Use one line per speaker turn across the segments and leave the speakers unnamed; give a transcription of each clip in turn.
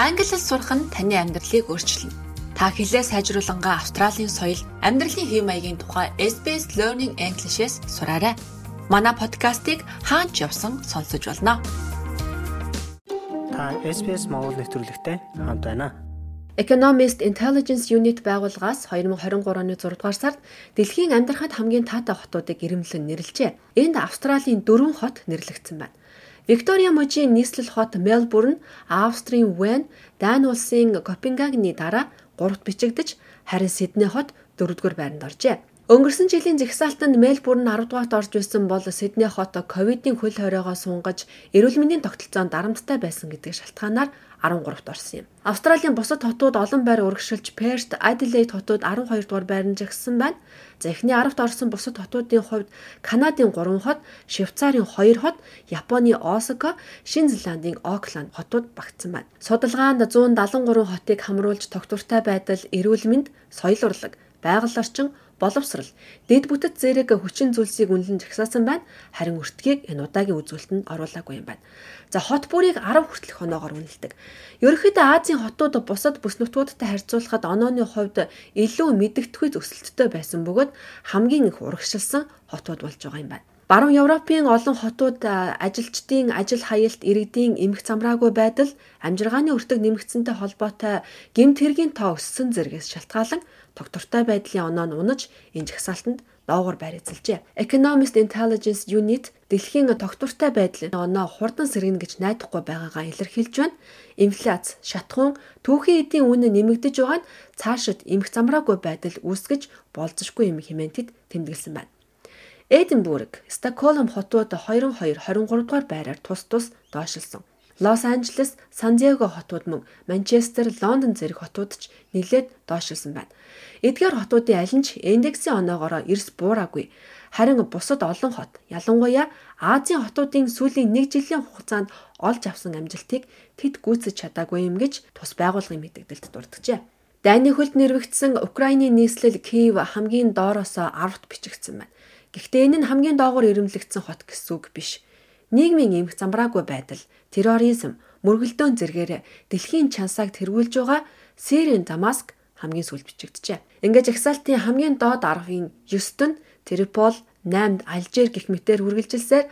Англи хэл сурах нь таны амьдралыг өөрчилнө. Та хэлээ сайжруулангаа Австралийн соёл, амьдралын хэв маягийн тухай SBS Learning English-с сураарай. Манай подкастыг хаач явсан сонсож болно.
Та SBS Монгол нэвтрүүлэгтэй хамт байна.
Economist Intelligence Unit байгууллагаас 2023 оны 6 дугаар сард дэлхийн амьдрахад хамгийн таатай хотуудыг ирэмлэн нэрлэжээ. Энд Австралийн дөрвөн хот нэрлэгдсэн байна. Виктория мужийн нийслэл хот Мельбурн, Австрийн Вен, Дани улсын Копенгагны дараа гуравт бичигдэж, харин Сидней хот дөрөвдүгээр байранд оржээ. Өнгөрсөн жилийн жагсаалтанд Мельбурн 10 дугаарт орж исэн бол Сидней хот ковидын хөл хоройгоо сунгаж эрүүл мэндийн тогтолцоонд дарамттай байсан гэдэг шалтгаанаар 13-т орсон юм. Австралийн бусад хотууд олон байр урагшилж Перт, Adelaide хотууд 12 дугаар байранд жагсан байна. За эхний 10-т орсон бусад хотуудын хувьд Канадын 3 хот, Швейцарын 2 хот, Японы Осака, Шинэ Зеландын Окланд хотууд багтсан байна. Судалгаанд 173 хотыг хамруулж тогтвортой байдал, эрүүл мэнд, соёл урлаг, байгаль орчин боловсрал, дэд бүтэц зэрэг хүчин зүйлсийг үнэлэн жагсаасан байна. Харин өртгийг энэ удаагийн үзүүлэлтэнд оруулаагүй юм байна. За хот бүрийг 10 хүртэлх оноогоор үнэлдэг. Ерөнхийдөө Азийн хотууд бусад бүс нутгуудтай харьцуулахад онооны хувьд илүү мэдэгдэхүйц өсөлттэй байсан бөгөөд хамгийн их урагшилсан хотууд болж байгаа юм байна. Баруун Европын олон хотууд ажилчдын ажил хаялт, иргэдийн эмх замраагүй байдал, амжиргааны өртөг нэмэгдсэнтэй холбоотой гэмт хэргийн тоо өссөн зэрэгс шалтгаалan тогтвортой байдлын оноо нь унаж энэ жагсаалтанд доогор байр эзэлжээ. Economist Intelligence Unit дэлхийн тогтвортой байдлын оноо хурдан сэргэнэ гэж найдахгүй байгаагаа илэрхийлж байна. Инфляц, шатхуун, түүхийн эдийн үн нэмэгдэж байгаа нь цаашид эмх замраагүй байдал үүсгэж болзошгүй юм хэмээн тэд тэмдэглэсэн байна. Эдинбург, Стокгольм хотууд 22, 23 дугаар байраар тус тус доошилсон. Лос Анжелес, Сан Диего хотууд мөн Манчестер, Лондон зэрэг хотууд ч нэлээд доошлсон байна. Эдгээр хотуудын аль нь ч индексийн оноогоороо эрс буураагүй. Харин бусад олон хот, ялангуяа Азийн хотуудын сүүлийн 1 жилийн хугацаанд олж авсан амжилтыг тэд гүйцэж чадаагүй юм гэж тус байгуулгын мэдээлэлд дурджээ. Дайны хөлд нэрвэгдсэн Украиний нийслэл Киев хамгийн доороос 10-т бичигдсэн байна. Гэхдээ энэ нь хамгийн доогуур ирэмлэгдсэн хот гэсэн үг биш нийгмийн эмх замбраагүй байдал, терроризм, мөргөлдөөн зэргээр дэлхийн чансааг тэргүүлж байгаа Сирийн Дамаск хамгийн сүүлд бичигджээ. Ингээд жагсаалтын хамгийн доод аргын 9-т нь Трипол, 8-д Алжир гих мэтээр үргэлжилсээр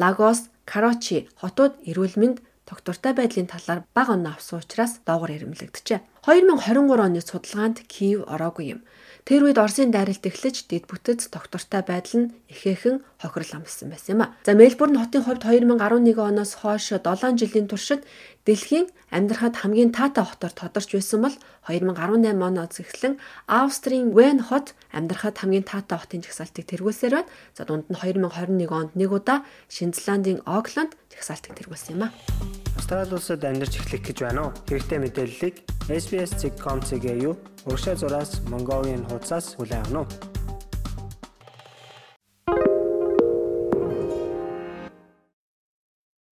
Лагос, Карачи хотууд эрүүл мэнд тогтвортой байдлын талаар бага оноо авсан учраас доогор ирэмлэгдэжээ. 2023 оны судалгаанд Киев ороогүй юм. Тэр үед Оросын дайралт эхлэж дэд бүтэц тогтвортой байдал нь ихээхэн хохирол амссан байсан юм а. За Мельбурн хотын хувьд 2011 оноос хойш 7 жилийн туршид дэлхийн амьдрахад хамгийн таатай хотоор тодорч байсан бол 2018 оноос эхлэн Австрийн Вен хот амьдрахад хамгийн таатай хотын жагсаалтыг тэргүүлсээр байна. За дунд нь 2021 онд нэг удаа Шинэ Зеландын Окланд жагсаалтыг тэргүүлсэн юм а.
Австрали улсад амьдарч эхлэх гэж байна уу? Хэрэгтэй мэдээллийг SBS.com.cg юу? Урагшаа зураас Mongolian хуудасаас хүлээн авах нь